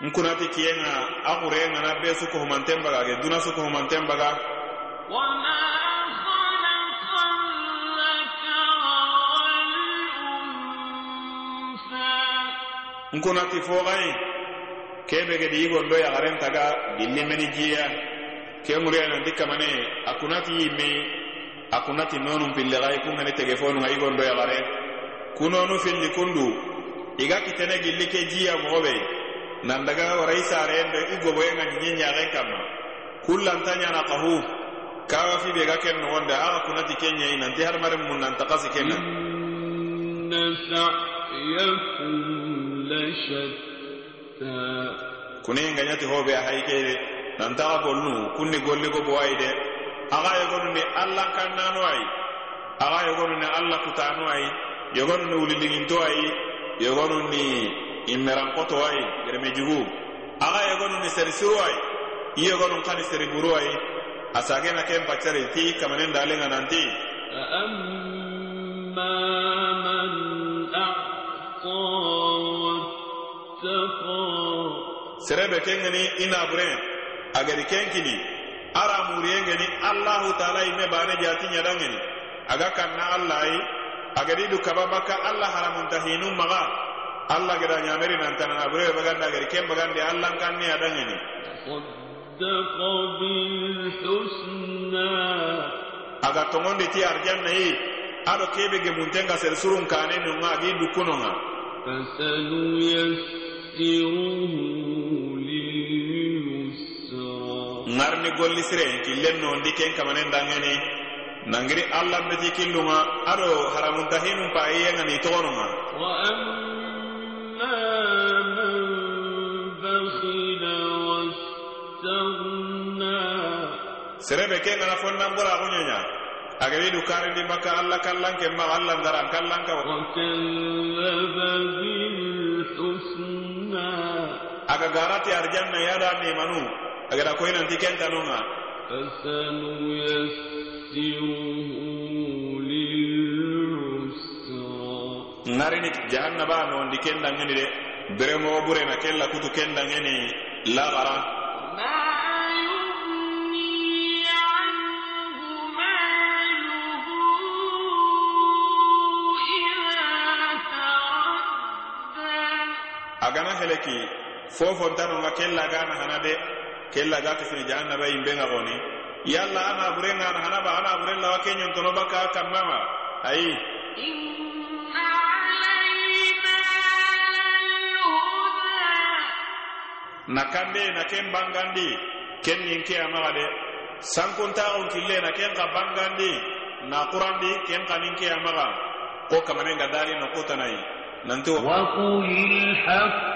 nkunati kiyenga a xurengana be sukohumanten baga ke duna sukohumanten baga nkunati foxayi kebe gedi yigondo yaxaren taga dillimeni jiya ke ŋuriyananti kamane a kunati yimmi a kunati nonun pillexayi kungani tegefonunga yigondo yaxare kunonu filli kundu iga kitene gilli ke jiya moxobe nan daga warai saren do i gobo en ni nyaaren kamma kullan tanya na qahu kawa fi be ga ken no wanda aga kunati kenya ina ti har maram mun nan taqasi kenna inna sa'yakum la shatta. Kunen ga nyati hobe a hayke de nan ta ko nu kunni golli go boy de. Aga e gonu ni allah kan nanu ay aga e gonu ni allah kutanu ayi yogonu ni wulilinto ayi yogonu ni immerankoto ayi gereme jugu. Aga yegonuni seri siru ayi i yegonun kani seri buru ayi a sagena ken paccari ti kamanen dalenga nanti. serebe kengeni ina buren agari kenkini ara muriyengeni allahu taala imme bane jati ɲadangeni aga kanna allah yi agadi du kaba bakka allah haramunta hinun maga. Allah gada ñameri nantanana burebe bagandi agadi ken bagandi allah kanni adangeni aga togondi ti arjanna yi aɗo kebe gemuntenga ser surun kane nunga agi dukkunonga ngarni golli sire killen nondi ken kamanen dangeni nangiri allah beti killunga aɗo haramunta hinum pa iyengani togonunga. serebe ke ngana fonna ngora ko nyanya agari du karindi maka kallan ke ma allah ndara kallan ka aga garati arjanna yada ni manu. Agara ko ina tiken tanonga. Fasanu yasiruhu lil narini jahannaba no ndi ndikenda ngani de. Bere mo bure na kella kutu kenda ngani lagara kele ki fofontanonga kella gana hana de kella ga kisini jahannaba yimbenga goni. Yalla ana burengana hanaba ana burenla wa kenyontono baka kammama ayi na kambe na ken bangandi ken nin ke amaga de sankuntaxun kille na ken xa bangandi na qurandi ken xa nin ke amaga. Ko kamanenga dari no kutanayi nanti wakul ilhaq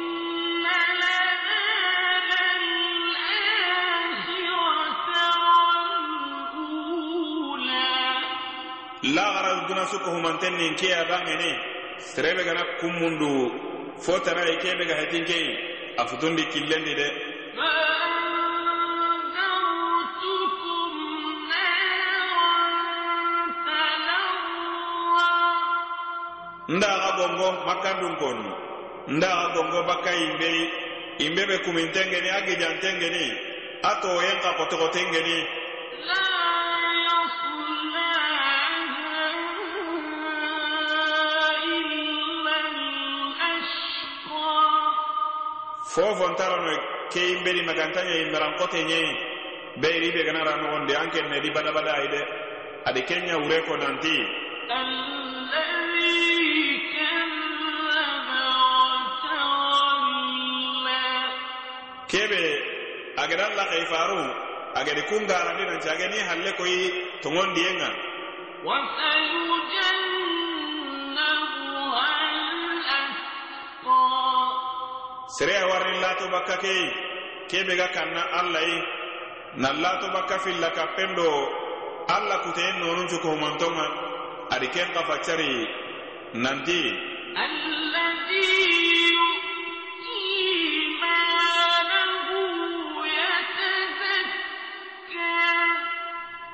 la gara duna su ko humanten nin ke ya bangene serebe gana kummundu fo tara e kebe ga hetin ke afutundi killendi de. Nda ga bongo makandun konu nda ga bongo bakka imbe. Imbe be kumintengeni agijantengeni ato yenka kotekotengeni la fofontarano keyin bedi magantaɲe merankote ɲeyi beyri be ganara nogondi an ken nedi badabada ayi de adi kenɲa wure ko nanti. Kebe ageda lakei faru agedi kungarandi nanti ageni halle koyi togondiyenga sereya warni lato bakka kei kebe ga kanna alla yi na lato bakka filla kappen do alla kuteyen nonun cukohumantonga adi ken cari nanti.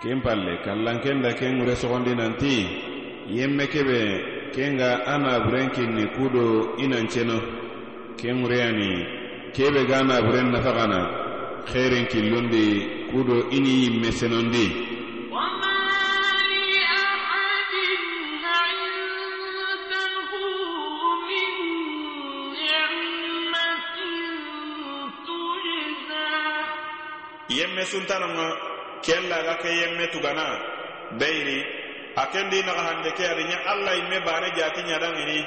Ken palle kallanken da ken ŋure sogondi nanti. Yemme kebe ken ga a naburen kinni kudo i nanceno kenŋureyani kebe gana buren nafagana xeren killundi kudo ini yimme senondi. yemme suntanonga kella ga ke yemme tugana. Beyri a kendi naxahande ke adi ɲa allah yimme bane jati ɲadangini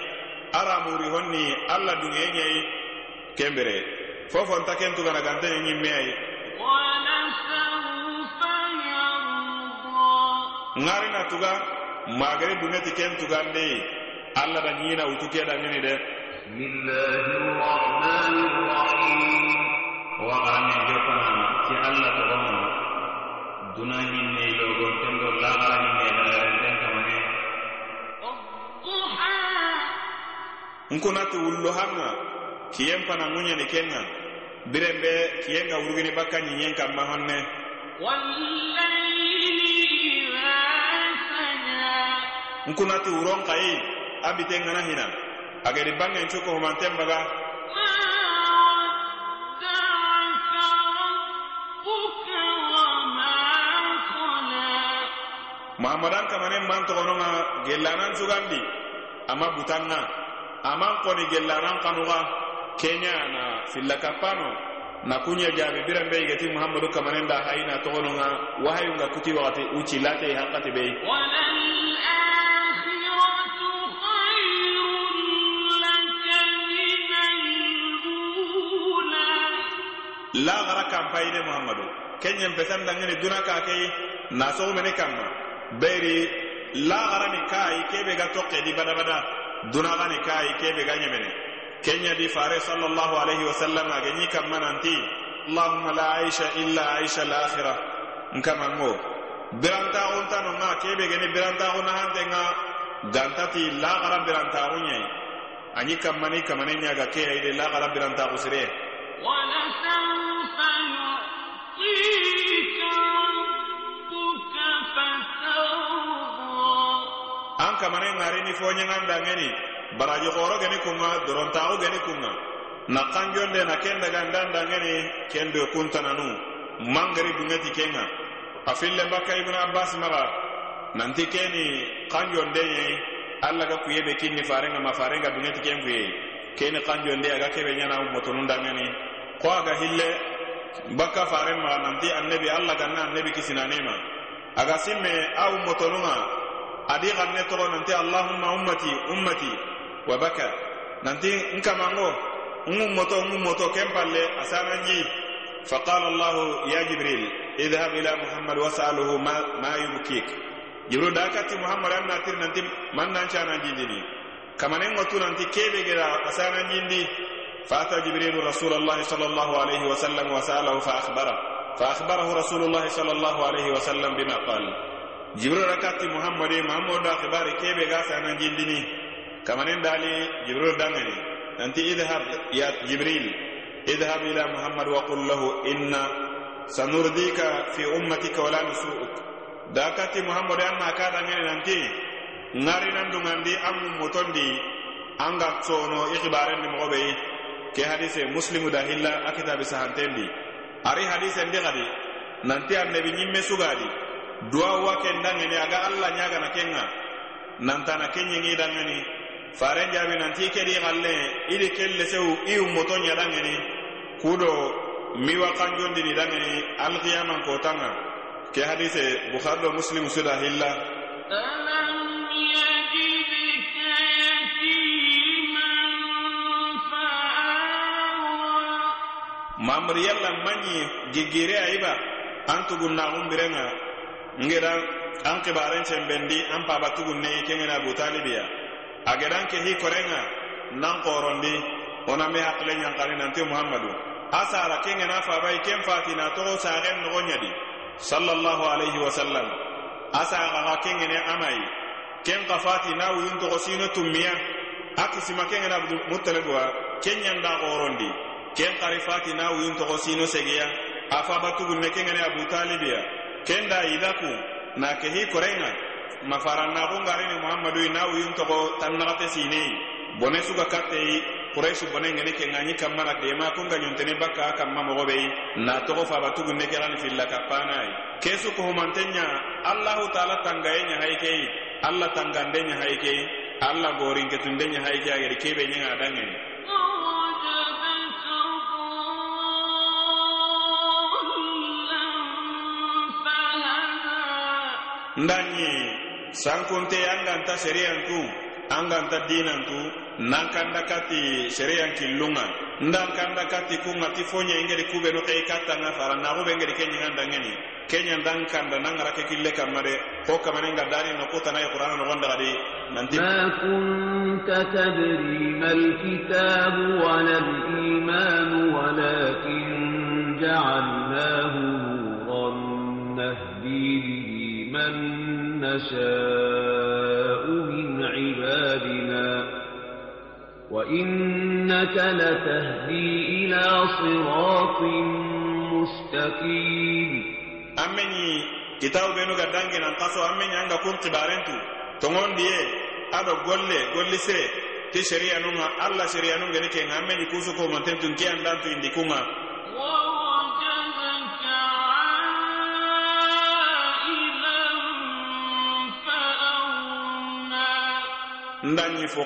aramuri honni alla dunge ñayi kembere. Fofonta kentugana gantene ñimmeyayi ŋarina tuga magere dungeti ken tugandeyi alla da ñina wutu kedangini de. Wa aramen jokonama ti alla togomo duna ñimme logonten do lagara nkunati wullo hanga kiyen pana ŋuɲeni kenga. Biren be kiyen ga wurugini bakka ɲiɲen kanma honne nkunati wuron kayi a biten ŋana hina. Agedi bangen cuko humanten baga mahamadan kamanen man togono ŋa gellanan sugandi ama butan ŋa aman koni gellanan kanuga kenyana silla kappano na kunya jabi biran be gati muhammadu kamanen da hayna togono nga wahayu nga kuti wakati uci late hakati be la gara kampayine muhammadu. Kenyen pesan dangane duna ka kai na so mene kamma beri la gara ni kai kebe ga tokke badabada. bada duna ga ni kai kebe ga nyemene kenya di fare sallallahu alaihi wasallam ga ni kamma nanti allahumma la aisha illa aisha al akhirah nkama ngo biranta on tano nga kebe ga ni biranta on hante nga gantati la gara biranta nyai anyi kamma ni kamane nya ga ke ide la gara biranta usire ولسوف يعطيك ربك kamane nganda ngeni. Baraji xorogeni kunga dorontao dorontaxugeni kunga. Na kanjonde na kenda ken dagandandangeni kendo do kuntananu mangari dungeti kenga a fillenba ka ibnu abbas mara. Nanti keni kanjonde ye alla ga kuye be kinni farenga ma farenga dungeti ken ye keni kanjonde aga kebe nyana ɲana motonundangeni ko aga hille bakka faren nanti annabi alla ganna annabi kisinanema aga simme au ummotonunga adi xanne toxo nanti allahumma ummati ummati. Wa baka nanti n kamango n moto n moto ken palle a sananji فقال الله يا جبريل اذهب إلى محمد واساله ما, ما يبكيك جبريل داكتي محمد ان ناتر ننتي من نانشانا جيندي كما ننغتو ننتي كيبي غيرا اسانا جيندي فأتى جبريل رسول الله صلى الله عليه وسلم وسأله فأخبره فأخبره رسول الله صلى الله عليه وسلم بما قال jibril rakati muhammad muhammad da khibari kebe ga sanan jindini. Kamanen dali jibril dangani. Nanti idhhab ya jibril. Idhhab ila muhammad wa qul lahu inna sanurdika fi ummatika wala nusuuk da kati muhammad anna ka dangani nanti. Ngari nan dungandi amu motondi anga sono ikhbaren ni ke hadise muslimu da hilla akitabi sahantendi. Ari hadise ndi gadi nanti annabi nyimme sugadi. duwau wa ke n danŋini aga alla ɲagana ken ŋa nantana ken ɲenŋi danŋini farenjaabi na nti kedii xallen i di ken leseu i yu motonɲadanŋini kudo mi waxanjondini danŋini al xiyama n kotan ŋa ke hadise buxarido musilime suda hilla. Alaiadilikayatii manfaa mamariyellan man ɲi gigire a yiba an tugun naxun biren ŋa ngira an kibaren cembendi an paba tugun ne kengena abu talibiya a gedan ke hi korenga nan korondi ona me hakle nyankani nanti muhammadu. Asara kengena fabai ken fati na to sagen no nyadi sallallahu alaihi wasallam. Asara ga kengene amai. Ken kafati na wuyun to sino tummiya akisima kengena abu mutalibwa kenyan da korondi. Ken karifati na wuyun togo sino segeya. Afa batugun ne kengene abu talibiya ken da idaku na ke hi korenga mafaran na gungare ni muhammadu na wuyun togo tannagate sine bone suga katte quraish bone ngene ke ngani kamana de ma kunga nyontene baka kamma mo gobe na togo fa batugun ne gerani filla kapana. Kesu ko humantenya allah taala tangayenya haike. Allah tangandenya haike. Allah gorin ketundenya haike agere kebe nyanga dangeni ndanyi sankunte anganta seriyantu anganta dinantu nankanda kati seriyan killunga ndankanda kati kunga ti fonya ingeri kube no kay katanga fara na kube ingeri kenya nganda ngeni kenya ndankanda nangara ke kille kamare ko kamane ngadani no kota na qur'an no gonda gadi nanti ما كنت تدري ما الكتاب ولا الإيمان ولكن جعلناه نورا نهدي به من نشاء من عبادنا وإنك لتهدي إلى صراط مستقيم ammenyi kitabu benu ga dangi nan kaso ammenyi anga kun kibarentu tongondi ye ado golle golli sire ti sharia nunga alla sharia nunga ni ke ammenyi kusu ko mantentu ki andantu indi kunga ووجدك nda ɲi fo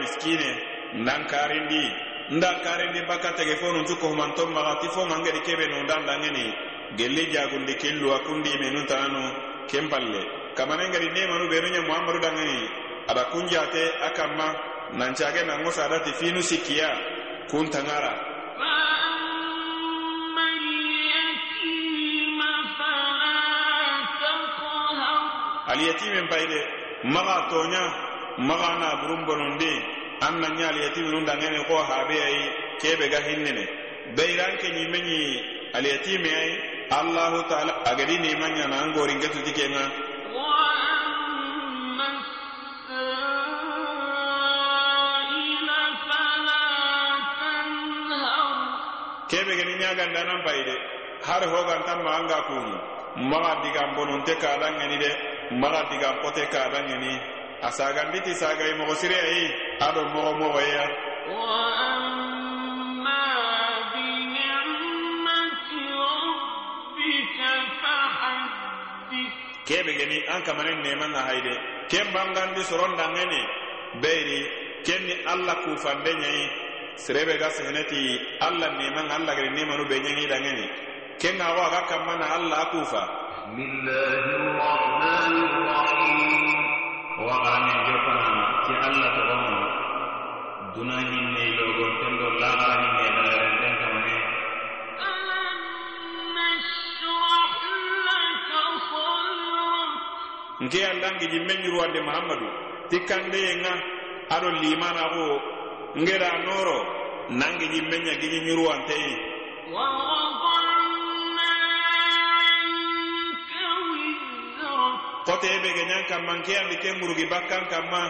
miskine ndan karindi ndan karindi bakka tege fo nun tu kohumanton maxa fo mangedi kebe no ndan dangeni gelli jagundi killu a tanu kempalle kamane ken palle manu be benu ɲe muhamadu dangeni ada kunjate a kanma nancage nango sadati finu sikia kun tangara aliyetimen payde maxa toɲa magana burun bononde an na nyal yatimirun dangene ko habe ayi kebe ga hinnene. Bayran ke nyi menyi al ayi allah ta'ala agadi ni manya na ngorin gatu tikenga kebe gani ñaganda nan har de har hogantanma anga kunu. Maga digan bononte kadangeni de maga digan pote kadangeni a saganditi sagayi mogo sire ayi aɗo mogo mogoya. Kebe geni an kamanen neman na haide. Ken bangandi sorondangene beyri kenni allah kufande nyai. Serebe ga sehneti allah neman ga allah gere nemanu be ɲaŋi dangene ken ga xo aga kanma na allah a kufa owa xaramen jofanama ti alla toxomo duna ñinnei logon ten do laxara ñinne xalaren ten kamane nke allangi jimme ñurwande mahamadu ti kandeye ŋa aɗo limana xo ngeda noro nangi jimme ñagiñi ñurwanteyi kotebe ge nyan kamman ke ambi ke murugi bakkan kamma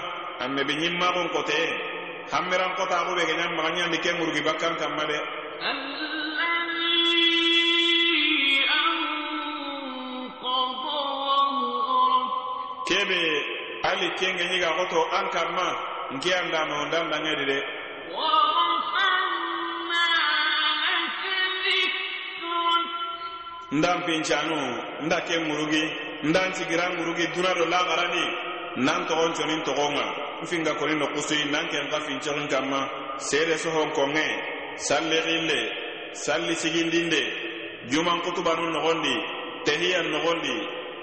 amme be nyimma gon kote. Hammeran kota go be ge nyan maganya ambi ke murugi bakkan kamma de kebe ali kenge nyiga goto an kamma nke anda ma ondan dangedi de. Ndan pincanu nda ke murugi ndan cigira ngurugi duna do lagarani nan togon conin togonga. Nfinga konin no kusuyi nan ken ka fincegin kanma sede sohon konge salli xille salli sigindinde. Juman kutubanu nogondi tehiyan nogondi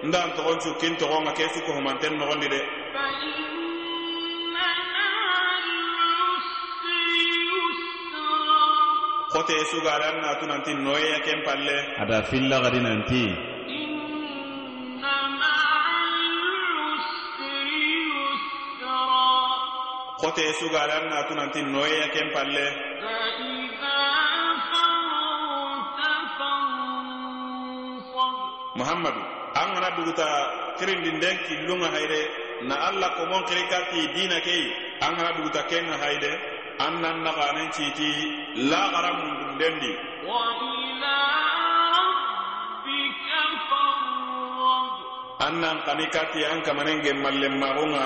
ndan togon cukkin togonga ke sukohumanten nogondi de. Xote sugadan natunanti noyeya ken palle. Ada fillagadi nanti. kote sugalan na tunanti noye ken palle. Muhammadu an gana duguta kirindinden killunga hayde na allah komon kirikati dina kei an gana duguta kenga hayde an nan naganen citi lagara mundundendi an nan kani kati an kamanen gemmallen magunga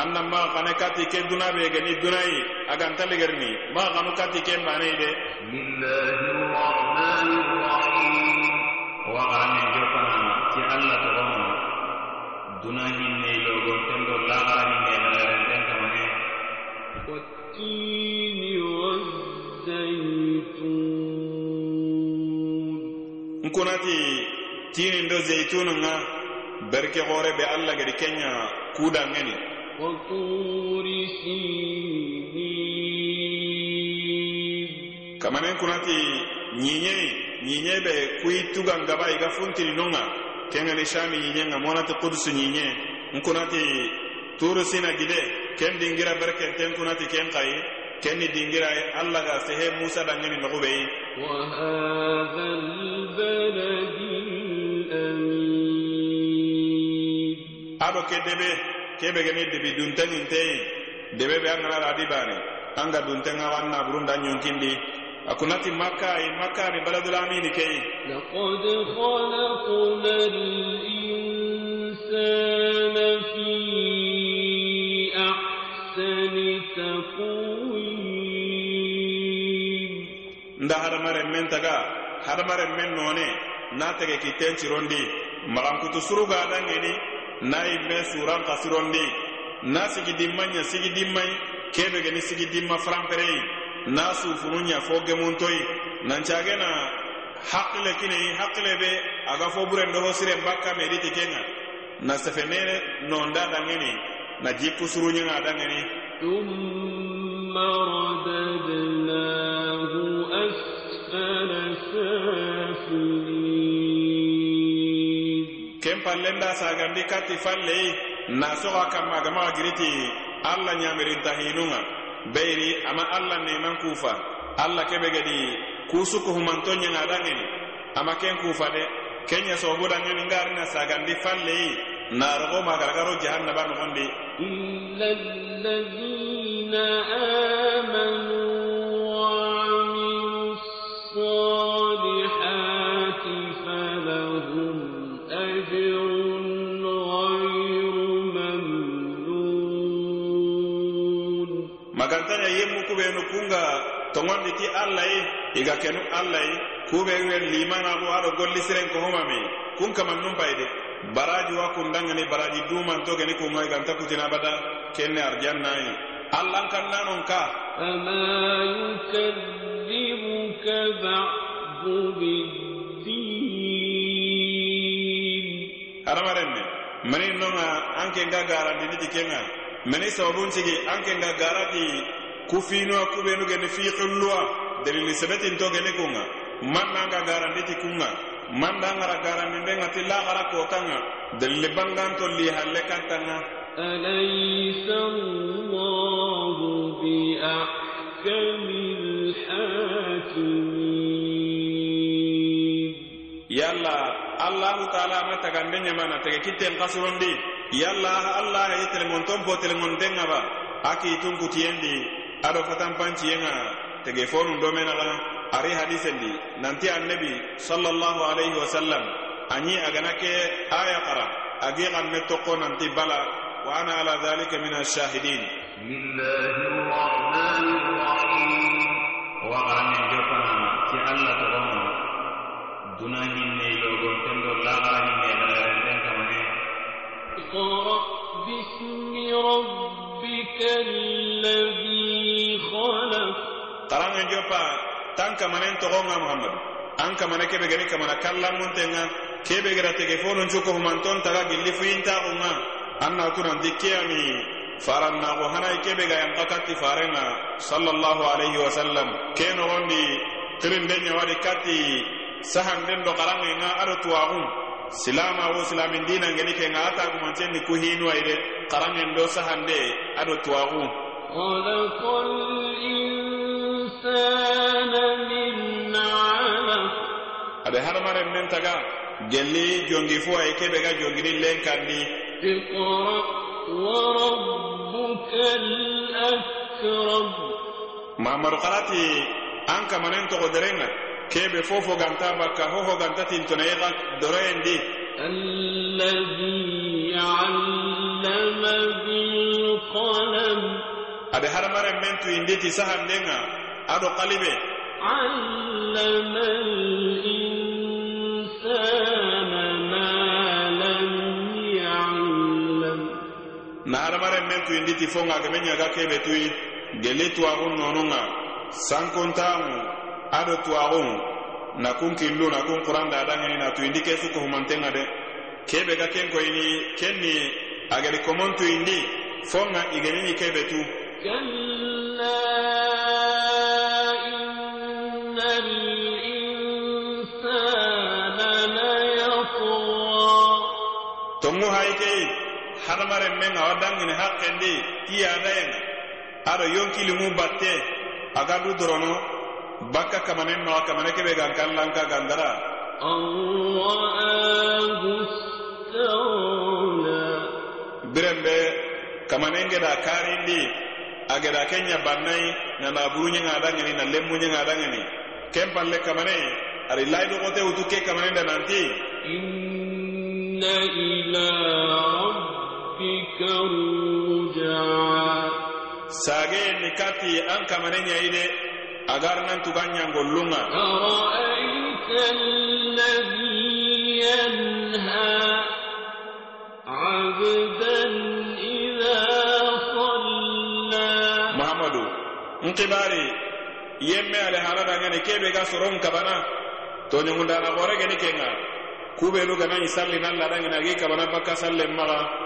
anna ma kane kati ke duna be geni dunayi aganta legerini ma xanu kati ke mbaneyi de. Waxaramen ke jopana ti allah toxomo duna ñinnei logo tendo laxara ñinne lagarenten kamane nkunati tinin do zeytunu nga berke xore be allah gedi kenya kudangeni وطور سينين kamanen kunati ñiñe ñiñe be kuyi tugan gaba iga funtini nunga kengani shami ñiñe nga monati kudusu ñiñe nkunati turu sina gide ken dingira berkenten kunati ken kayi kenni dingira allah ga sehe musa dangeni nogubeyi وهذا البلد الأمين ado ke debe kebe gemi debi duntenin teyi debe be angara radi bane anga duntenga wanna burunda nyonkindi akunati makka i makka ni baladul amini keyi laqad khalaqna al-insana fi ahsani taqwim nda hadamaren men taga hadamaren men none na tege kitten cirondi magankutu suruga dangeni na yimme suran kasirondi na sigi dimmanya sigi dimmai kebe geni sigi dimma franperei na sufununya fo gemuntoyi nancagena hakkile kinei hakkile be aga fo burendo ho siren bakka mediti kenga na sefenene nonda dangeni na jikku surunyanga dangeni ثم رددناه farilla sagandi kati falle na soga kamma gama giriti alla nyamirin tahinunga beri ama alla neman kufa alla kebe gedi kusuku humanto nyanga dangeni ama ken kufa de kenya sobu dangeni ngarina sagandi falle na rogo magargaro jahannaba nogondi. Illa alladhina amanu allah ye i ga kenu allah ye kube wen limanabo aɗo golli siren ko homami. Kun kaman num bay de baraji wa kundangani baraji dumanto geni kunga i ganta kutina bada kenne arjannayi allah n kannanon ka? Fama yukadzibuka badu biddin. Hadamarenme mani nonga an ke nga garandiniti kenga. Mani sababuncigi an ke nga garati kufinuwa kufinoa kubenugeni fiqilluwa dalili sebetinto geni kunga mannanga garanditi kunga mandangara garandinde nga ti lahara kotanga dalili banganto li halle kantanga أليس الله بأحكم الحاكمين yalla allahu taala ma tagande ñamana tege kitten kasurondi yalla allah ye telemonton po telemontenga ba aki tunkutiyendi aɗo fatanpanciyenga tegefonun do menaxa ari hadisendi nanti annabi sallallahu alaihi wasallam anyi agana ke aya xara agi xanme toqo nanti bala wa ana ala dhalika min ash-shahidin billahi rahmanir rahim wa xaranen ke fanama ti allah toxonma duna hinne logonten do ne hinne tendo kamane qara bismi rabbikal pa tan kamanen togonga muhammadu. An kamana kebe gani kamana kallanmuntenga kebe gara tege fonun cuko humanton taga gilli fuyintaxunga an natunanti keyani farannaxo hanayi kebe ga yanka katti farenga sallallahu alaihi wasallam ke nogondi xirinden ɲawadi katti sahanden do xarangenga ado tuwaxun silama wo silamin dinangeni kenga atagumancenni ku hinuwayi de xarangen do sahande ado tuwaxun ade hadamaren nen taga gelli jongi fo ay kebe ga jongini len kandi mamadu kalati an kamanen togo derenga kebe fo fo ganta bakka ho ho ganta tintonei ga doroyendi ade hadamaren men tuyindi ti sahandenga aɗo qaliɓe allama linsana ma lam yalam. Na hadamaren men tuyinditi fo ga geme ñaga keɓe tuyi gelle tuwaxun nonunga sankontaŋu aɗo tuwaxun na kun killu na kun quran dadangeni na tuyindi ke su kohumantenga de. Keɓe ga ken koyini ken ni agedi komontuyindi fo ga igenini keɓe tu hadamaren men awa dangini hakkendi iyadayenga aɗo yonkilimu batte aga dorono bakka kamanen maxa kamane keɓe gan kallanka gandara biren kamanen geda karindi a geda kenya bannayi na naburuñenga dangini na lemmuñenga dangini ken kamane ari layidoxote wutu ke kamanen da nanti. Inna ila ربك الرجعى sage ni kati an kamane ñayi de agar nan tugan ñangollunga أرأيت الذي ينهى عبدا إذا صلى muhammadu nkibari yemme ale haradangani kebe ga soron kabana to ñugundana xore geni kenga kubenu ganañi salli nan ladangini agi kabana bakka sallen maxa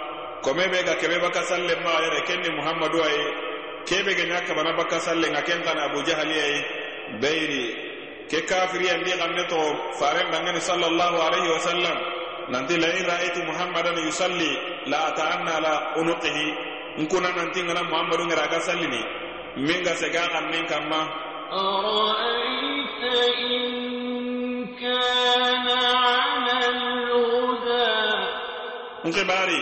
kome be ga kebe bakka sallen maxa yere kenni muhammadu aye kebe ge ña kabana bakka sallen a kentani abu jahali aye beyri ke kafiriyandi xanne to faren dangani sallallahu alayhi wa sallam nanti la in ra'aytu muhammadan yusalli la ata'anna la unuqihi nkuna nanti ngana muhammadu ngara ga sallini min ga sega xannen kamma أرأيت إن كان على الهدى nkibari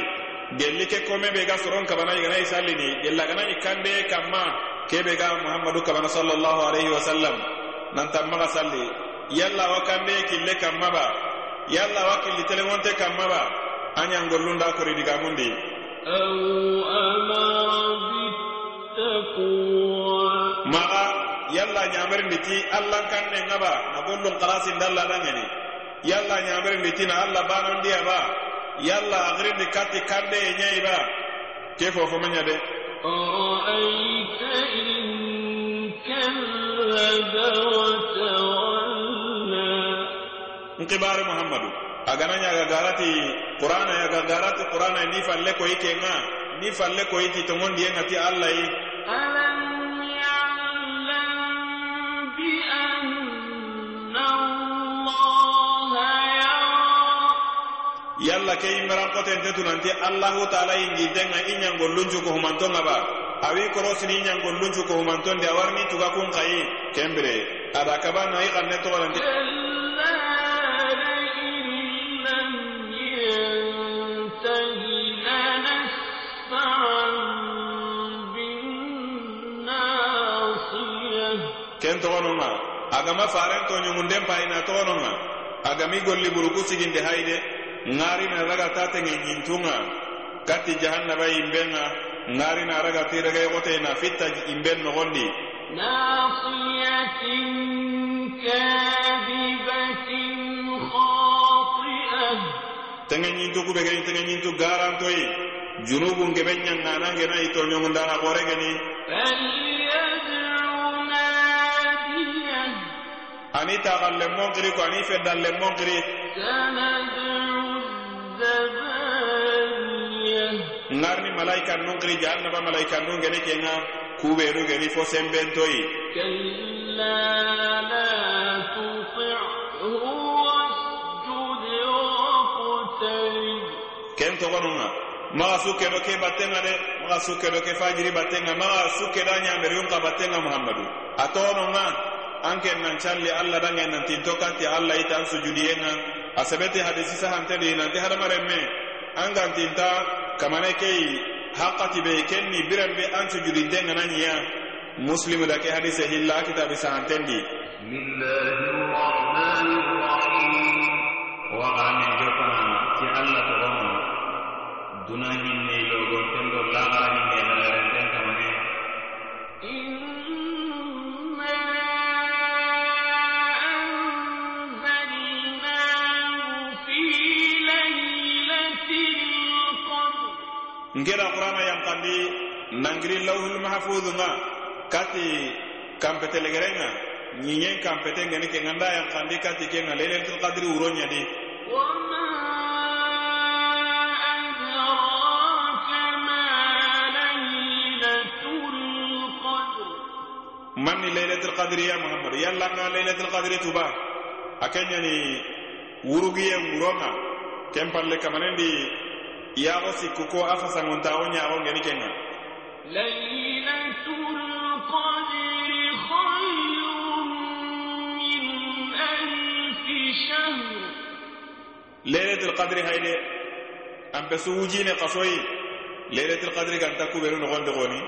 gelli ke kome be ga soron kabana igana isallini illa gana ikande kamma kebe ga muhammadu kabana sallallahu alaihi wasallam. Nan tamma ga salli. Yalla wa kande kille kamma ba. Yalla wa kille telewonte kamma ba. Anyan gollunda kori diga mundi. Aw amara bittaqwa maga yalla nyamar nditi allah kanne ngaba na gollon qalasin dalla dangani yalla nyamar nditi na allah banon dia ba. Yalla agirindi katti kande e ñayi ba ke fofo de إن كذب وتولى nkibari muhammadu agana ñaga garati qur'ana yaga garati qur'ana ni falle koyi kenga ni falle koyi ti tongondiyenga ti allah yi ke imarankoten te tunanti allahu taala yingi denga i ñangollunju kohumanto ŋa ba awi korosini i ñangollunju kohumantondi awarini tuga kun xayi kenbire ada kaba na i xanne toxolanti ken toxononŋa agama faren to ñumunden payina toxononŋa agami golli buruku siginde hayide ngari na raga tate nge nyintunga kati jahanna imbenga. Ngari na raga tira gaya na fita imben nogondi nasiyatin kabibatin khatian tenge nyintu kubege tenge nyintu garantoi. Junubu ngebe nyanga nange na ito nyongundana kore geni ani ta galle ko ani fe dalle ngarni malaikan nun xiri jahannaba malaikan nun geni kenga. Kuɓenu geni fo sembentoyi ken togonunga maga sukkedo ke battenga de maga sukkedo ke fajiri battenga maga sukkedo a ñameriyun ka battenga muhammadu. A togononga an ken nan calli allah dange nan tinto katti allah ita an sujudiyenga a sebeti hadisi sahantedi nanti hadamaren me. An gantinta kamane kei haqqati be kenni biran be an sujudinten ngana ɲiya muslimu da ke hadise hilla kitabi sahanten di wa amin jokanama ti allah togonma dunan ngera qur'ana yankandi nangiri lawhul mahfuz nga kati kampete legerenga ñiñen kampete ngeni ke nganda yankandi kati ke nga lailatul qadri uronya di manni lailatul qadri ya muhammad? Yalla nga lailatul qadri tuba. Akanyani wurugiye nguronga kempalle kamanendi yaxo sikku ko a fasangontaxo ñaxo ngeni kenga. Laylatul qadri khayrun lailatul qadri hayde an pesu wujine xasoyi lailatul qadri ganta kuɓenu noxonde xoni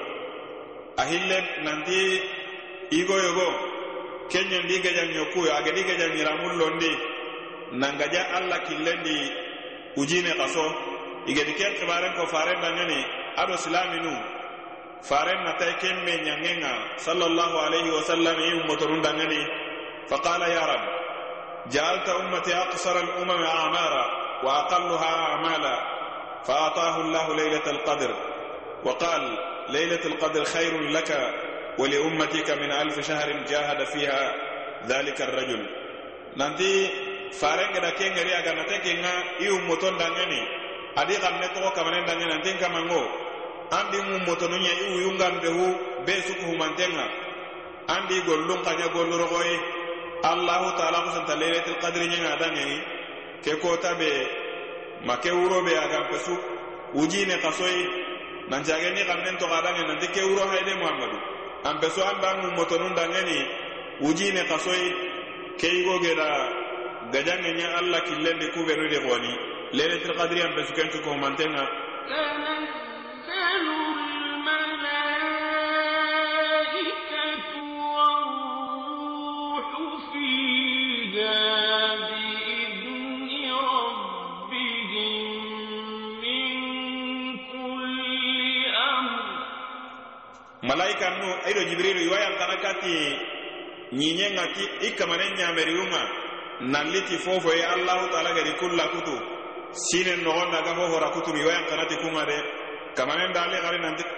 a hille nanti igoyogo kenñondi gejanño kuyo gedi gejanñiramun londi. Nangaja allah killendi ujine xaso igedi ken kibaren ko faren dangani ado silaminu faren na tay ken me nyangenga. Sallallahu alaihi wasallam yi ummatorun dangani faqala ya rab جعلت أمتي أقصر الأمم أعمارا وأقلها أعمالا فأعطاه الله ليلة القدر وقال ليلة القدر خير لك ولأمتك من ألف شهر جاهد فيها ذلك الرجل ننتي فارنگ دا كينغري أغا نتكينغا إيو متون دangani adi xamme toxo kamanen dange nanten kamango andi mum motonuña i wuyungandehu be suku humantenga andi gollun xaña golluroxoyi allahu taala xusanta lailatul qadri ñenga dangeni ke kota be ma ke wuro be pesu. Wujine xasoyi nancageni xannen toxa dange nanti ke wuro hayde muhammadu. An pesu anda mum motonun dangeni wujine xasoyi ke yigogeda gajange ña allah killendi kuɓenude xooni ليلة القدر ينبس كنت كومانتنا تنزل الملائكة والروح فيها بإذن ربهم من كل أمر. ملائكة نو أيدو جبريل يوايا كانكاتي نينيا كي إكمانين يامريوما نالتي الله تعالى كري كوتو siné nokhonda aga hoho rakoutiuni wayankhanati kounŋa dé kamané ndali khari nantisa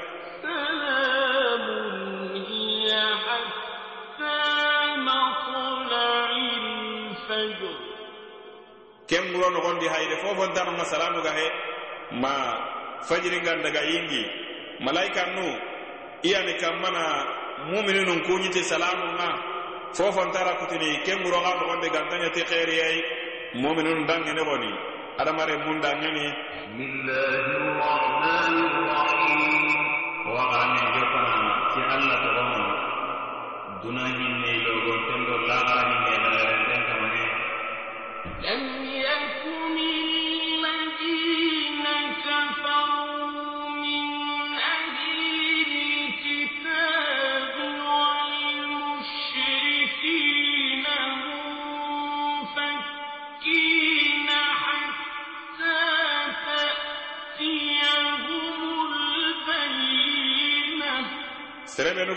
ya aolinfdre ken mouro nokhondi haydé fofo ntenoma salanou gahé ma fadjiri ngandagayingi malayika nou iyani kanbana moumenunoun kou gniti salamou na fofonte ra koutini ken gourokha nokhondi gantanéti khériyéy moumeneunou ndaŋénégoni adamare bunda ngani bismillahir rahmanir rahim wa amin jokana ti allah to duna hinne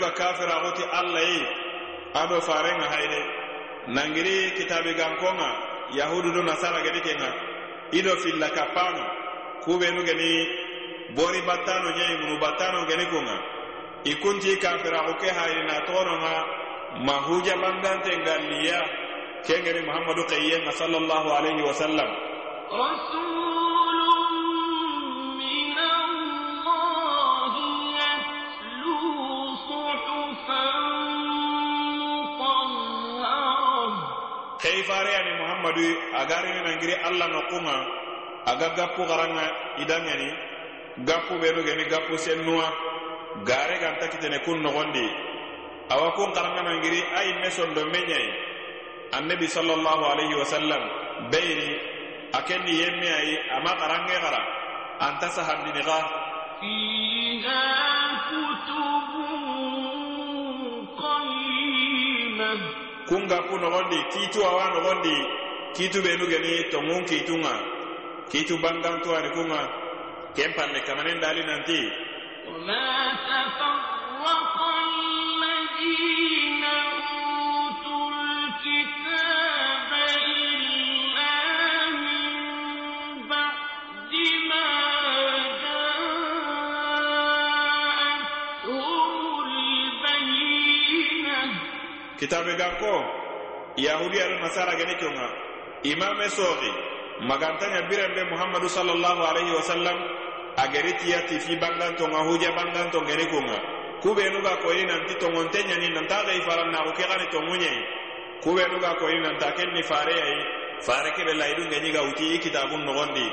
ga kafira goti allah yi ado farenga hayde. Nangiri kitabi gankonga yahudu do nasara gedi kenga ido filla kappano kubenu geni bori battano ñayi munu battano geni kunga ikunti kafira kafiraku ke hayina togononga mahuja bandante ngalliya kengeni muhammadu kayyenga sallallahu alaihi wasallam Rasul amadu agari nangiri allah no kunga aga gappu garanga idangani gappu benu geni gappu sennuwa gare ganta kitene kun nogondi. Awa kun garanga nangiri ayi me sondo menyai. Annabi sallallahu alaihi wasallam beyni akenni yemme ayi ama garange gara anta sahandini ga. Fiha kutubun qayyimah kun gappu nogondi titu awa nogondi kitu benu geni tongun kitunga kitu bangantuwani kunga ken palle kamanen dali nanti وما تفرق الذين أوتوا الكتاب إلا من بعد ما جاءتهم البينة kitabe ganko yahudi al nasara geni kunga imame sogi magantanya birembe muhammadu sallallahu alaihi wasallam ageri tiyati fi banganto nga huja banganto geni kunga kubenu ga koyini nanti tongonte nyani nanta ga ifaran na uke gani tongunye kubenu ga koyini nanta kenni fare yayi fare kebe laidu ngeni ga uti i kitabun nogondi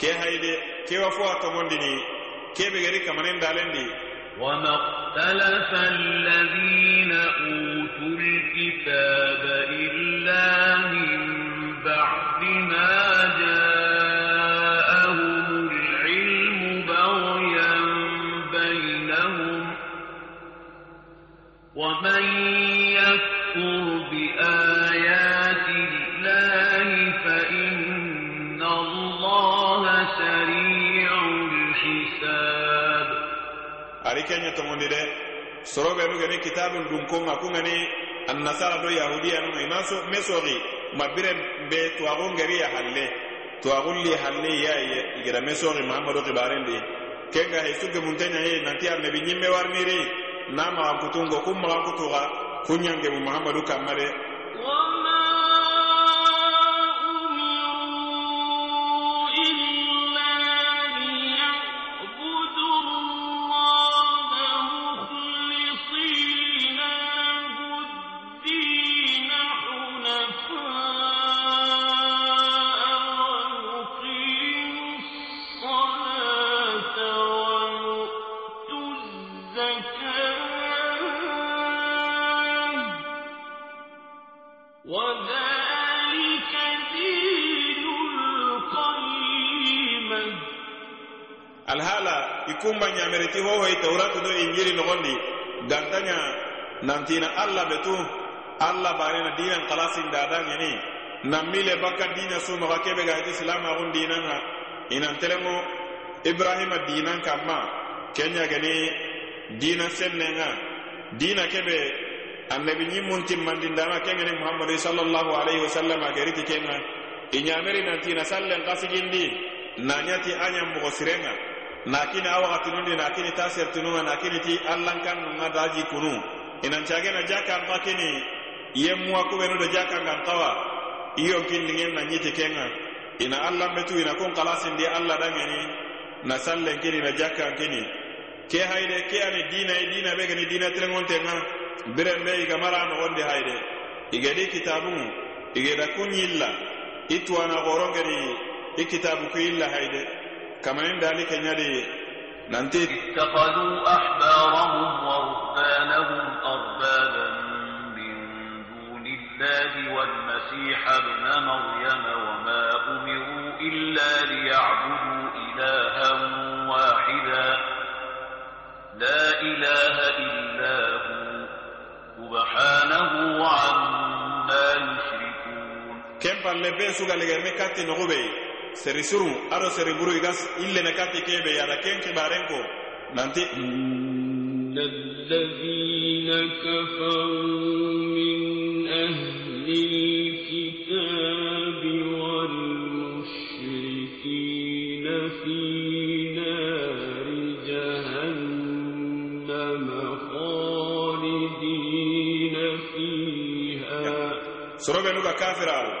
ke haide ke wa fo tongondi ni kebe geri kamanen dalendi وما اختلف الذين أوتوا الكتاب إلا من ari kenya togondi de soroɓenu geni kitabun dun konga kungani annasara do yahudiyanunga ima me soxi ma bire be tuwaxun geri ya halle. Tuwaxun li halle yaye igeda me soxi mahamadu xibarendi kenga hesuke munteñaye nanti annabi ñimme warniri na maxa kutungo kun kutuga kunyange mu muhammadu kanma nantina alla betu alla barena dinan kalasin dadan yani nammile bakka dina su maga kebe ga ti islama gun dinan ha inan telengo ibrahima dinan kamma. Kenya gani dina senne nga dina kebe annabi ñimmun timmandindana kengene muhammadu sallallahu alaihi wasallam geriti kenga iñameri nantina sallen kasigindi. Nañati añan mogo sirenga. Nakini a wakatinundi nakini ta sertinunga nakini ti allankannunga daji kunu. Inancagena jakkanka kini yemmuwa kuɓenudo iyo kawa iyonkindingen na ñiti kenga. Ina allanɓetu ina kun kalasindi allah dangeni. Na sallen kini na jaka kini ke hayde ke ani dina e dina be gani dina terengontenga biren be iga mara nogondi hayde igedi kitabu igeda kun yilla itwana gorongedi i kitabu ku yilla hayde kamanin dali kenyadi nanti اتخذوا أحبارهم ورهبانهم أربابا من دون الله والمسيح ابن مريم وما أمروا إلا ليعبدوا إلها واحدا. لا إله إلا هو. سبحانه عما يشركون. ken palle be sugalegerne katti nogube seri suru ado seri buru igas illene katti kebe yada ken kibaren ko nanti إن الذين كفروا من أهل الكتاب والمشركين في نار جهنم خالدين فيها sorobe nuga kafirawo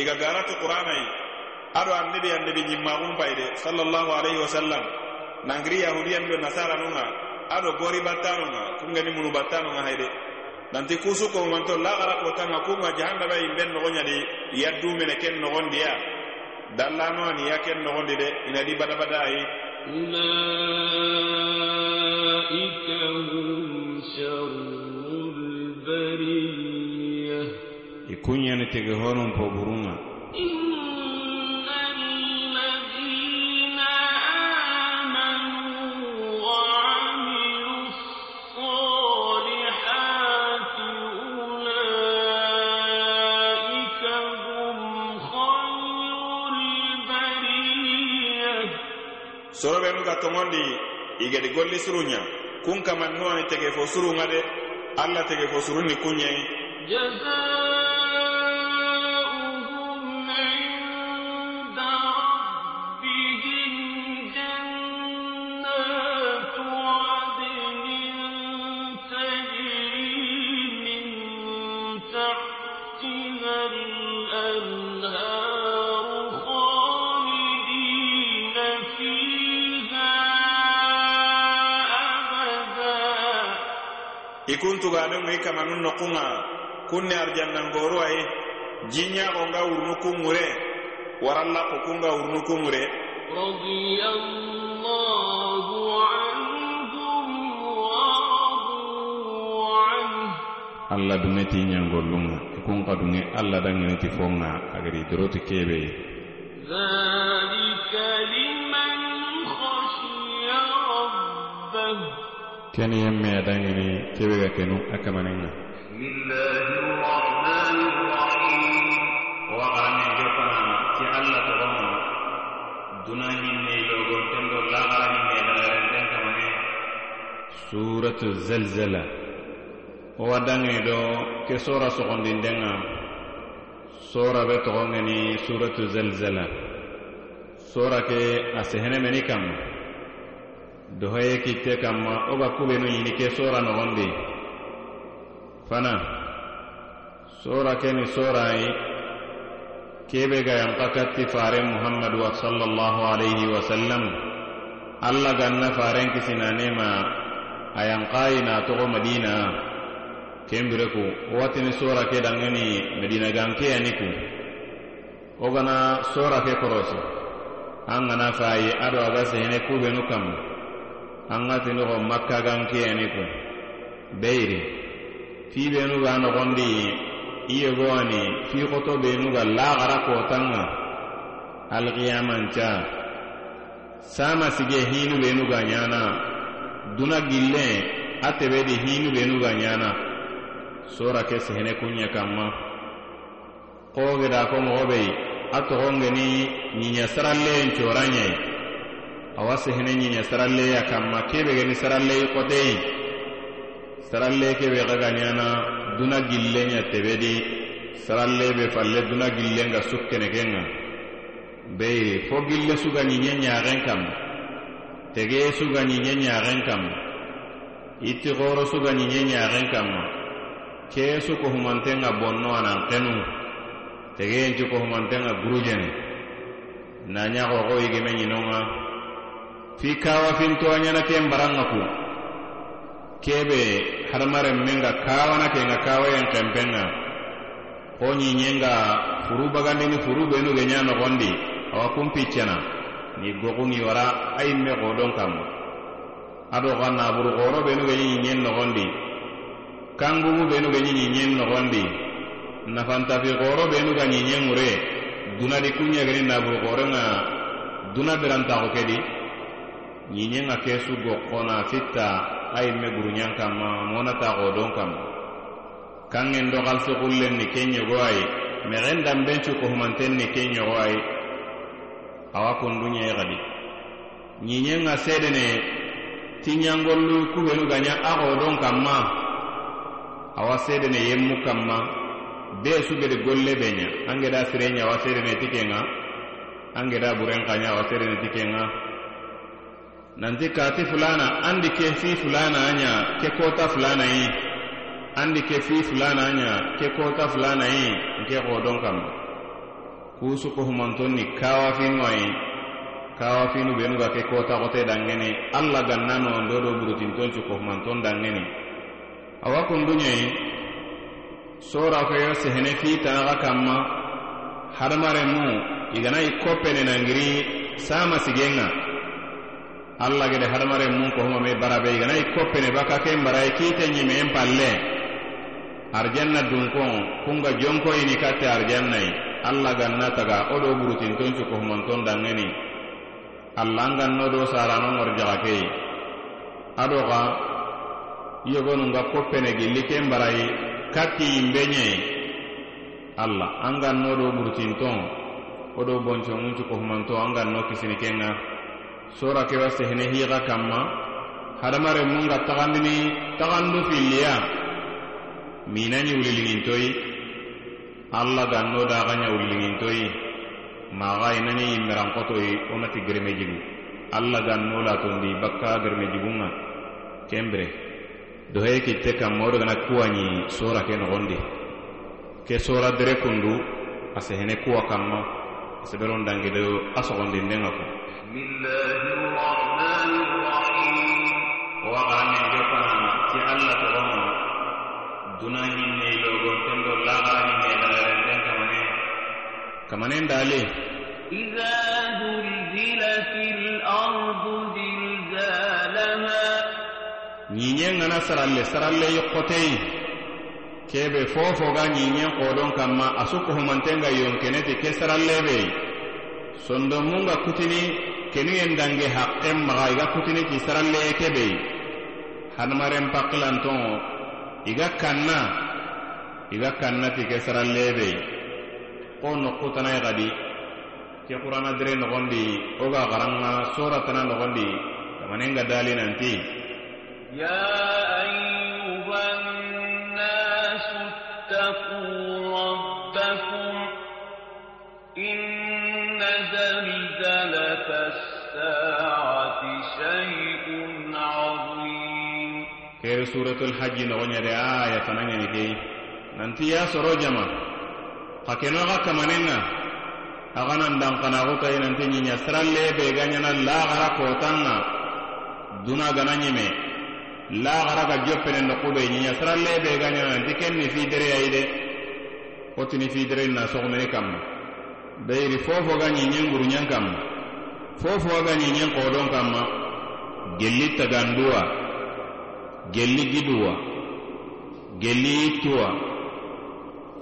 iga garatu qur'anai ado annabi annabi ñimmaxum payde sallallahu alaihi wasallam nangiri yahudiyan do nasara nunga ado gori battanonga kungani munu battanonga hayde nanti kusu kohumanto laxara kotanga kunga jahannaba yimben noxoñadi yaddumene ken noxondiya dallano ani ya ken noxondi de inadi badabada ayi أولئك هم شر البرية i kuñani tege honon nuga toŋondi igedi golli surunya. Kun kaman nuwani tege fo surunga de alla tege fo surunni kunɲayi babenŋo i kamanun nokunŋa kun ne arjannangoru ayi jinɲaxo nga wurunu kunŋure waralla ko kun ga wurunu kunŋure alla dunŋe ti ɲangollunŋa i e kun ka dunŋe alla danŋeniti fo ŋa agari doroti kebe keniyen me adangini kebe ga kenu a kamanen ga waxaramen ke fanana allah toxomo duna ñimme logonten do laxara ñimme lagarenten kamane suratu zelzela wo wa dangini do ke sora soxondindenga sora be toxongeni suratu zelzela sora ke a sehenemeni kamma dohoye kitte kanma wo ga kubenu ɲini ke sora nogondi fana sora ke keni sorayi kebe ga yanka katti faren muhammadu wa sallallahu alaihi wa sallam. Alla ganna faren kisinanema a yankayi na togo madina. Kenbire ku watini sora ke dangeni medina gankeyani ku. Wo gana sora ke korosi. An gana fayi ado aga sehene kubenu kanma an ga tinogo makka ganke yani ku beyri. Fibenu ga nogondi iye gowani fi xoto benu ga laxara kotanga. Alqiyamanca sama sige hinu benu ga ɲana duna gille a tebedi hinu benu ga ɲana sora ke sehene kunɲa kanma kogeda ko mogo bei a togongeni ɲiɲa saralleyen coranɲai awa sehene ɲiɲa saralleya kanma kebe geni saralleyi xoteyi saralle kebe xaga ɲana duna gillenya tebedi saralle be falle duna gillenga sukkene kenga. Beyiri fo gille suga ɲiɲe ɲaxen kam. Tege suga ɲiɲe ɲaxen kam. Itti xoro suga ɲiɲe ɲaxen kamma ke su kohumantenga bonno a nan xenu tegeyenci kohumantenga gurujene na ɲaxoxo yigime ɲinonga fi kawa fintoñana ken baranŋa ku. Kebe hadamaren men ga kawana ke nga kawayen xempenŋa wo ɲiɲenga furu bagandini furu benu ge ɲa noxondi awa kunpiccana ni goxunŋi wara a yimme xodon kanmo ado xa naburu xoro benu ge ɲiɲen noxondi kangubu benu ge ɲiɲen noxondi nafantafi xoro benu ga ɲiɲen ŋure dunadi kunɲegeni naburu xorenŋa duna berantaxo kedi ɲiɲenga ke sugo kona fitta ayi me gurunɲan kanma monata godon kanma kangen do xalsixullen ni ke ɲogo ayi mexen danbencu kohumanten ni ke ɲogo ayi awa kundunɲe xadi ɲiɲenga sedene tiɲangollu kubenu gaɲa a godon kanma awa sedene yemmu kanma be sugedi golle be ɲa angeda sire ɲa awa sedene ti kenga angeda buren xaɲa awa sedene ti kenga nanti kati fulana andi ke fi fulana anya ke kota fulana yi andi ke fi fulana nya ke kota fulana yi nke kodon kam. Kusu ko humanton ni kawafinu ayi kawafinu benu ga ke kota kote dangene alla gannano ndo do burutinton cu ko humanton dangene awa kundunya yi sora ko yo sehene fi tanaga kamma. Hadamare mu. Igana i koppene nangiri sama sigenga alla gede hadamare mun ko huma me barabe igana i koppene baka ken baraye kite ñime en palle arjanna dunkon kunga jonkoyini katte arjannayi alla ganna taga o do burutinton cuko humanton dangeni. Ganno do saranongor jaga keyi ado xa yogonunga koppene gilli ken barayi katti yimbe ñeyi alla an ganno do burutinton o do boncongun cuko an ganno kisini kenga. sora kewa sehene hiixa kamma. Hadamare munga taxandini taxandu filliya. Minani wuliliŋintoyi alla ganno daxanya wuliliŋintoyi maxa inani yimmerankotoyi wonati gereme jigu alla ganno latondi bakka gereme jigunŋa kembire dohe kitte kamma wo dogana kuwañi sora ke noxondi ke sora dere kundu a sehene kuwa kanma seberon dangedo a soxondinden ko kamanen dale iza zulzilatil ardu zilzalaha. Ñiñen ŋana saralle saralle yokkoteyi kebe fofoga ñiñen kodon kanma asu kohumanten ga yonkeneti ke saralle beyi sondomun kutini kenu yen dange haqqen maga i ga kutini ti saralleye kebe hadamaren pakkilantonŋo i kanna i kanna ti ke saralleye be ko nokkutanayi e gadi ke qur'ana dire nogondi wo ga garanŋa soratana nogondi kamanen ga dali nanti. Ya kere suratul hajji nogoɲede aya tanangeni kei nanti ya soro jama. Xa keno xa kamanen na a xanan danxanaxutayi nanti ɲiɲa siranle be gaɲana laxara kotan ŋa duna gana ɲime laxara ga joppenen noxube ɲiɲa siranle be gaɲana nanti ken ni fidereyayi de wotini fidereyin na soxumeni kanma beyiri fofo ga ɲiɲen guruɲen kanma fofo ga ɲiɲen xodon kanma gelli taganduwa gelligiduwa gelituwa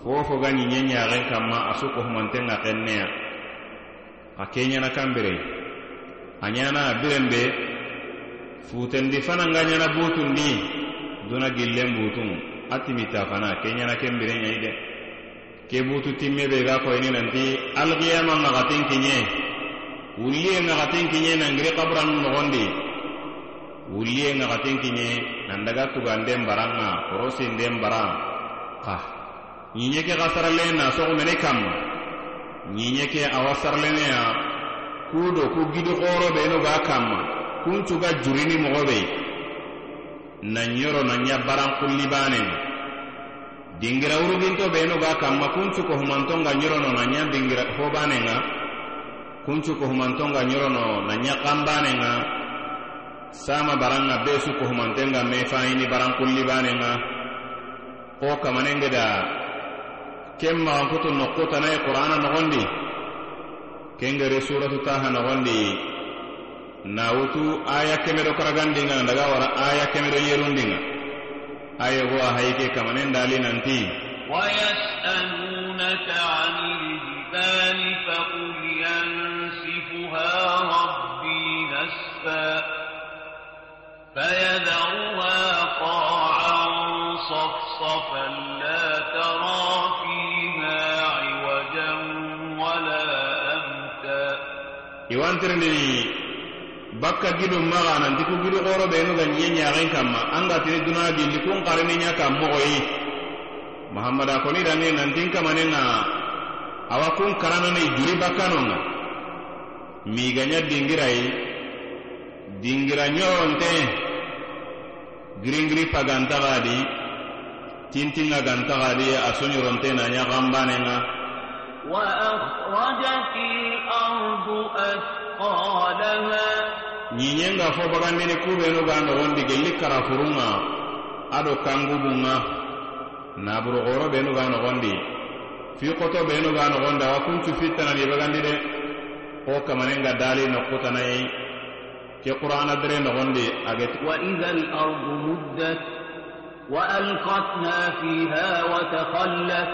fofo ga ɲiɲe kanma a su kohumanten ŋa xenneya a keɲana kanbire a ɲana a biren futendi fana nga ɲana butundi duna gillen butun a timita fana ke ɲana kenbire ɲayi de. Ke butu timme be ga koyini nanti alkiyama ŋaxaten kiɲe wuriye ŋaxaten kiɲe nangiri xaburanu noxondi wuliye ŋaxaten kiɲe nandaga tuganden baranŋa korosinden baran xa ɲiɲe ke xa na soxumene kanma ɲiɲe ke awa saraleneya ku do ku gidi xoro benu kanma kuncuga jurini moxo be. Nan ɲoro baran xulli dingira wuruginto benu ga kanma kuncu kohumanton ga ɲorono nan dingira hobanen ŋa kuncu kohumanton ga ɲorono nan xanbanen ŋa sama baranga be suko humantenga me fayini baran kulli banenga ko kamanengeda ken maxankutu nokkutanayi qur'ana noxondi kengere suratu taha noxondi nawutu aya kemedo karagandinga nandaga wara aya kemedo yerundinga aya go a hayike kamanen dali nanti ويسألونك عن الجبال فقل ينسفها ربي نسفا فيذرها قاعا صفصفا لا ترى فيها عوجا ولا أمتا iwantirndini bakka gidum maga nanti ku gidu xoro ɓenu ga ñe ñaxen kamma anga tini duna gilli kun xarini ña kam moxoyi mahamada koni dange nantin kamanenga awa kun karananai juri bakkanonga migaña dingirayi dingira ñoronte giringiri pagantaxadi tintinga gantaxadi a soɲoronte na ɲaxanbanenga ɲiɲenga fo bagandini kubenu ga noxondi gelli karafurunga ado kangubunga naburuxoro benu ga noxondi fi xoto benu ga noxondi awa kuncu fittanani bagandi de wo kamanenga dali noxutanayi ke qur'ana dere nogondi ageti وإذا الأرض مدت وألقت ما فيها وتخلت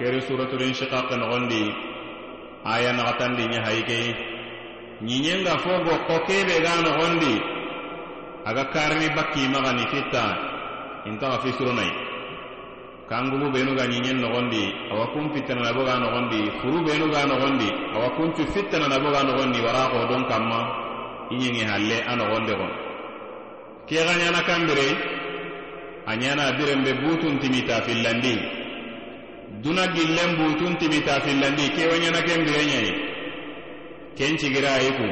keri suratul inshiqaq nogondi aya naxatandi ña hayikeyi ñiñenga fo gokko kebe ga nogondi aga karini bakkimaxani fitta intaxa fi suronayi kangubu benu ga ñiñen nogondi awa kun fittanana bo ga nogondi furu benu ga nogondi awa kuncu fittanana bo ga nogondi wara xodon kamma iñingi halle a noxonde xon ke xa ɲana kanbire a ɲana birenbe butuntimi tafillandi duna gillen butuntimi tafillandi kewa ɲana kenbire ɲayi ken cigira a yi ku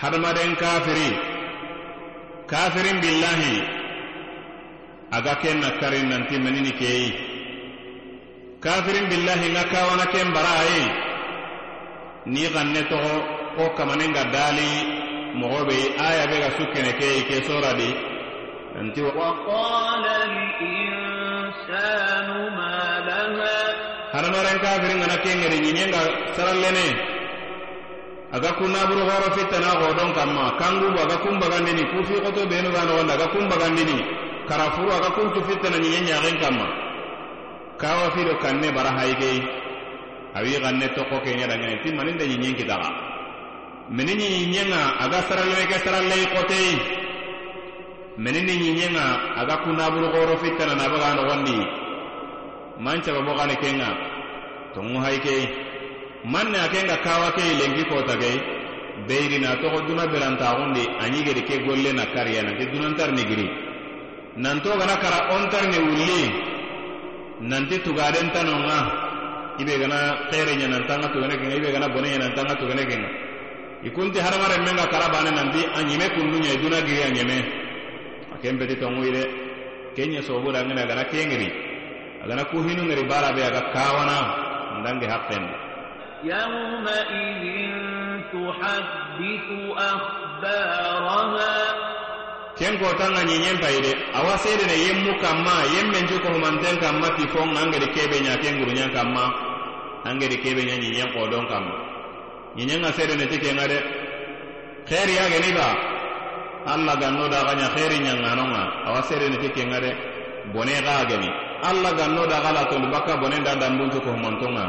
hadamaden kafiri kafirin billahi aga ken na nanti manini keyi. Kafirin billahi ŋa ken bara ni xanne toxo ko kamanin ga dali mogo be aya be ga sukkene ke i ke soradi anti hadamaren kafirin gana ke ngari ñinen ga sarallene. Aga kunnaburu horo fittana godon kamma. Kangubu aga kumbagandini kufi koto benu ga nogonda aga kumbagandini karafuru aga kuncu fittana ñinen ñaken kamma. Kawa fido kanne bara haygei awi ganne tokko ke ñadangene ti maninde ñinen kitaxa menini ɲiɲenga aga saraleke sarallei kotei menini ɲiɲenga aga kunaburu goro fittana nabaga nogondi mancabamo gani kenga. Tongu haikei man na kenga kawa kei lenki kota kei beiri na togo duna berantagundi aɲigedi ke golle na kariya nanti dunantarini giri. Nanto gana kara ontarini wulli. Nanti tugaden tanonga. Ibe gana xere tugene kenga ibe gana bone tugene kenga. i kunti hadamaren men ga kara bane nandi a ɲeme kunduɲa i duna giri a ɲeme a ken beti tonguyi de ken ɲe sobuda ngene agana kengeri. Agana kuhinungeri bara be aga kawana ndange haqqendi yawmaidin tuhadditu akhbaraha. Ken kotanga ɲiɲen payi de awa sedene yemmu kanma yemmenju kohumanten kanma ti fon angedi kebe ɲa ken guruɲen kanma angedi kebe ɲa ɲiɲen kodon kanma ñiñenga seedene ti kenga de xeeri yageni ba. Allah gannoda xaña xeeri ñanganonga awa seedene ti kenga de bone xa geni. Allah gannoda xala tolu bakka bone nda dambuncu ko humantonga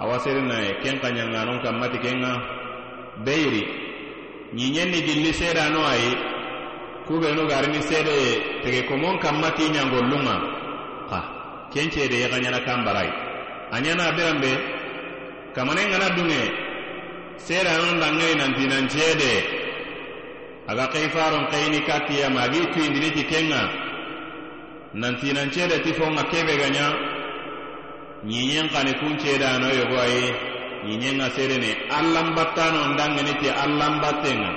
awa seedene ken xa ñanganon kamma ti kenga. Beyri ñiñen ni gilli seedano ayi kubenu garini seede tege komon kamma ti ñangollunga ha. Kencede yexa ñana kan barai a ñana biranbe kamane ngana dunge. seedanon danŋei nanti nancede aga keifaron keini kattiyama agi tuyindini ti kenŋa nanti nancede ti fonga kebe gaɲa ɲiɲen kani kuncedano yogo ayi ɲiɲenŋa sedene allanbattanon danŋeni ti allanbattenŋa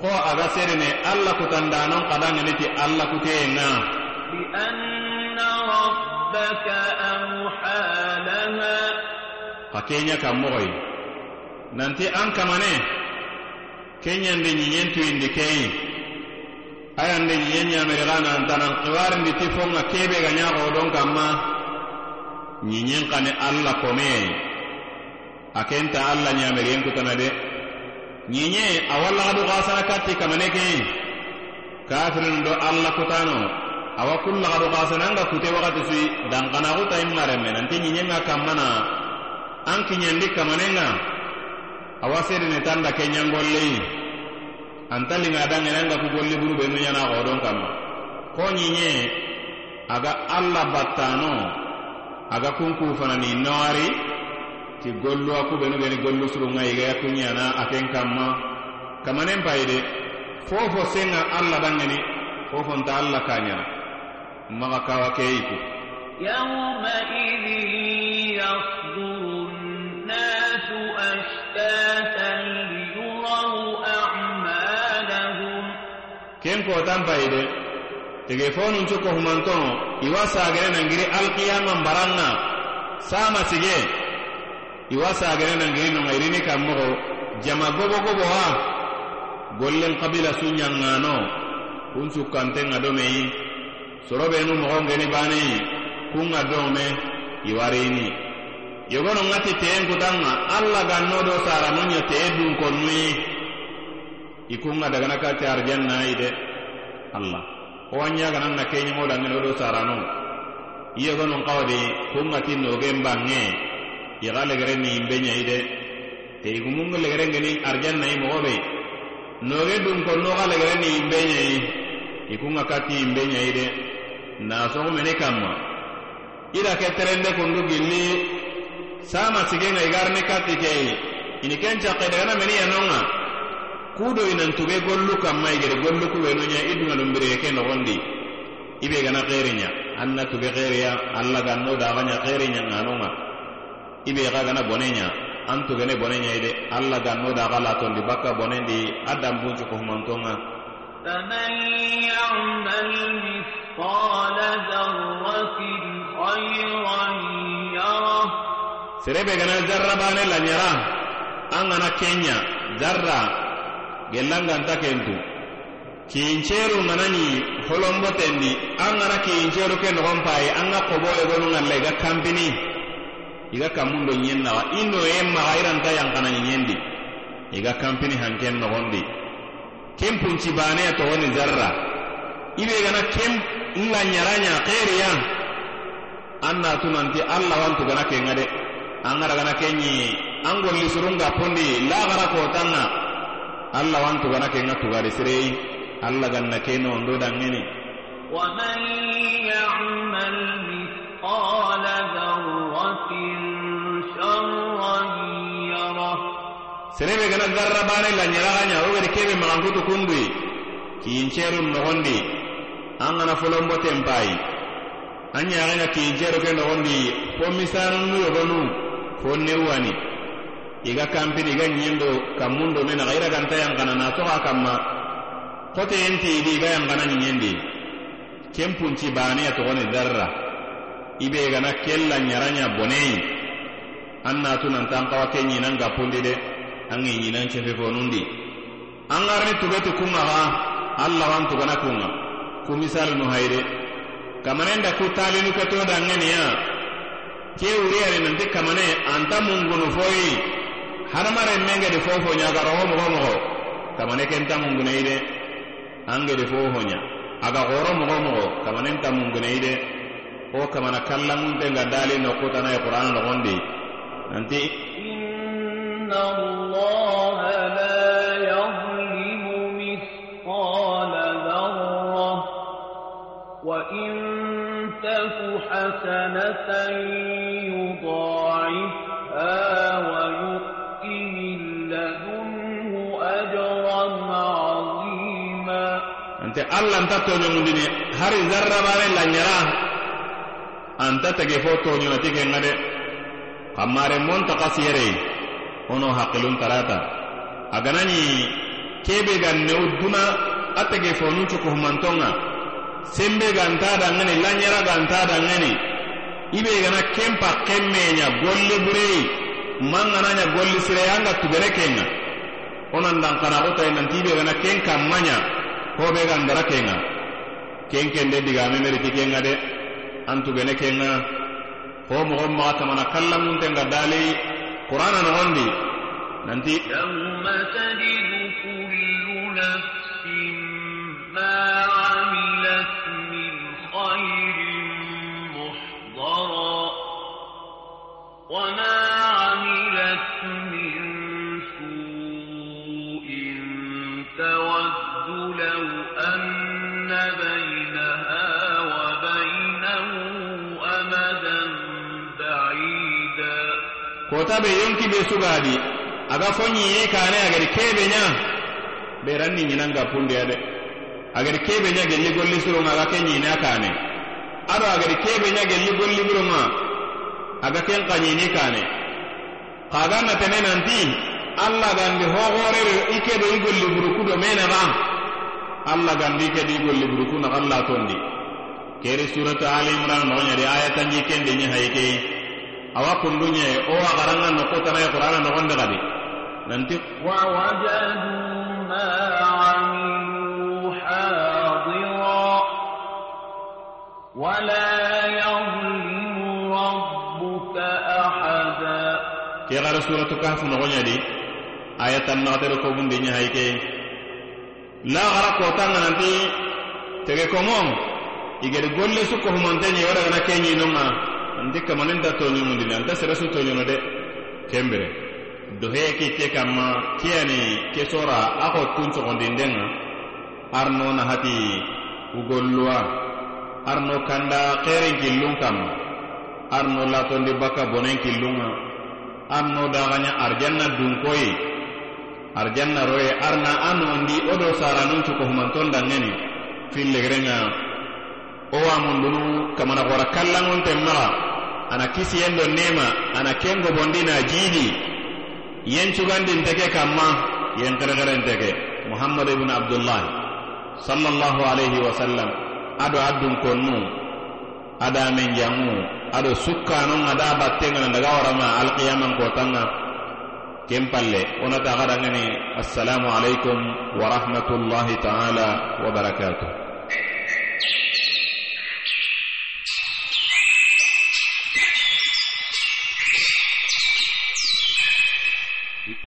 ko aga sedene alla kutandanon kadanŋeni ti alla kuteyenŋa ka kenya kan mogoyi nanti an kamane kenyande ñiñen tuyindi keyi ayande ñiñen ñamerigana antanan xiwarindi ti fonga kebe ga ñaxo don kanma ñiñen xane alla kome. A kenta alla ñameriyen kutana de ñiñe awa laxadu xasana katti kamane keyi kafirin do alla kutano awa kun laxadu xasananga kute waxati sui danxanaxutayin marenme nanti ñiñenga kanmana an kiñandi kamanenga awa sedene tanda ke ñangolleyi anta linga dangenanga ku golli buru ɓenu ñana xoɗon kamma ko ñiñe aga allah battano aga kunkufanani noari ti gollu a kuɓenu ɓeni gollu surunga yigaya kuñana aken kamma kamanen payide fofo senga allah dangeni fofonta allah kañana maga kawa keyiku يومئذ يصدر الناس أشتاتا kotan payide tege fonun cu kohumantono iwa sagene nangiri alkiyaman baranŋa sama sige. Iwa sagene nangiri noŋayirini kanmogo jama gobo gobo wa gollen kabila su ɲanŋano kun cukkantenŋa domeyi. Sorobenu mogongeni baneyi kunŋa dome iwarini yogono ŋa ti teyen alla ganno do sarano ɲa teye dunkonnuyi i kunŋa dagana katte arjannayi alla owanya gananna keñimo dangene wolo sarano iyegonun kawadi kungati nogen bange iga legereni imbe ñayi de te igumunga legerengeni arjannayi mogobe noge dun ko noga legereni imbe ñayi ikunga kati imbe ñayi de nasogumeni kanma ida ke terende kundu gilli. Sama sigenga igarni kati keyi ini ken caqe dagana meni yanonga kudo inan tuge gollu kamma igede gollu kuɓenoña idunga lumbirege ke nogondi ibe gana xeriña anna tuge xeriya alla ganno daxaña xeriña nganonga ibe xa gana boneña an tugene boneña ide alla ganno daxa latondi bakka bonendi a dambuncuko humantonga فمن يعمل مثقال ذرة خيرا يره serebe gana jarra bane lanyara an gana kenya jarra gellanganta kentu. Kiinceeru ŋanani holonbotendi an ŋana kiinceeru ke nogon paye an ga kobo egonu ŋalla i ga kampini. I ga kammundo ɲen nawa i noye maga iranta yankanani ɲendi i ga kampini hanken nogondi ken punci baneya togoni zarra. I be gana ken nla ɲaranya xeeriya an natunanti alla wantu gana kenga de an gara gana kenɲi an golli surunga pondi. Lagara kotanga. allah wantu gana kenga tugari sirei allah ganna keno ondo dangeni ومن يعمل مثقال ذرة شرا يره serebe gana garra bane la nyaraganya o gari kebe magangutu kundui kinceru nogondi an gana folombo tempai an nyaganya kinceru ke nogondi fo misanu nu yogonu fo newani iga kampini iga ñindo kammundo me naxa ira ganta yankana na soxa kamma xote enti idi iga yankana ñiñendi ken punci baneya toxoni darra ibe gana kella ñaranya boneyi. An natu nantan xawa ke ñinan gappundi de an ŋi ñinan cefefonundi an ŋarini tugeti kunŋa xa alla wan tugana kunŋa ku misalinu hayide kamanenda ku talinu keto dangeniya ke wuriyani nanti kamane anta mungunu foyi. hadamaren mengedi fofo ñagaro ho mogo mogo kamane kenta munguneyi de an gedi fofo ña aga goro mogo mogo kamanenta munguneyi de o kamana kallanguntenga dali nokkutanaye qur'an nogondi nanti إن الله لا يظلم مثقال ذرة وإن تك حسنة يضاعفها allah nta toñongundini hari zarrabane lanyara. Anta tege fo toñonati kenga de. Kammare monta kasiyerei ono hakkilun tarata. Aganani kebe gan new duna a tege fonun cukuhumantonga sembe ganta dangani lanyara ganta dangani ibe gana kempa kemmeña golli burei mangananya golli sire anga tugere kenga. Onan dankanaxutay nanti ibe gana ken kammaña hoɓe ga ndara kenga ken kende digame meriti kenga de antugene kenga ho mogon maxa kamana kallamuntenga dalei qur'ana nogondi nanti yawma tajidu kullu nafsin ma amilat min khairin muhdara wa ma kota be yonki be sugadi aga foñiyi kane agadi kebe nya be ranni ñinanga pundeya ade. Agadi kebe nya gelli golli suronga aga ke ñina kane. Ado agadi kebe nya gelli golli buronga aga ken ka ñini kane. Kaga natene nanti allah gandi hoxorere i kedo i golli buruku do menaxa allah gandi ke di i golli buruku na allah tondi. Keri suratu ali imran no noxoñadi ayatanji kendi kende hayi hayke awa kundunye o oh, wa garanga no ko tanay qur'ana no gonde gadi nanti wa wajadu ma amilu hadira wa yadhlimu rabbuka ahada. Ke gara suratu kahf no gonyadi ayatan na tere ko bunde nya hayke la gara ko tanga nanti tege komom igere golle su ko humantenye wala gana kenyi nonga nti kamanin da toñumundini anta seresu toñono de kembire doheye kite kanma kiyani ke sora a ko kun sogondinden arno na hati ugolluwa arno kanda xeren killun kanma arno latondi bakka bonen killun ŋa arno daxanya arjanna dunkoyi arjanna roye arna a nondi wo do saranun cukohumanton danŋeni fin legeren ŋa o wamundunu kamana hora kallanŋonten maxa ana kisiyen do nema ana kengo bondina na jiidi yen cugandinte ke kanma yen xerexerente ke muhammadu ibnu abdullahi sallallahu alayhi wasallam ado a dunkonnu ada men jangu ado sukkanon ada battengana daga warama alqiyaman kotanga ken palle wonata xadangani assalamu alaikum wa rahmatullahi taala wa barakatuh.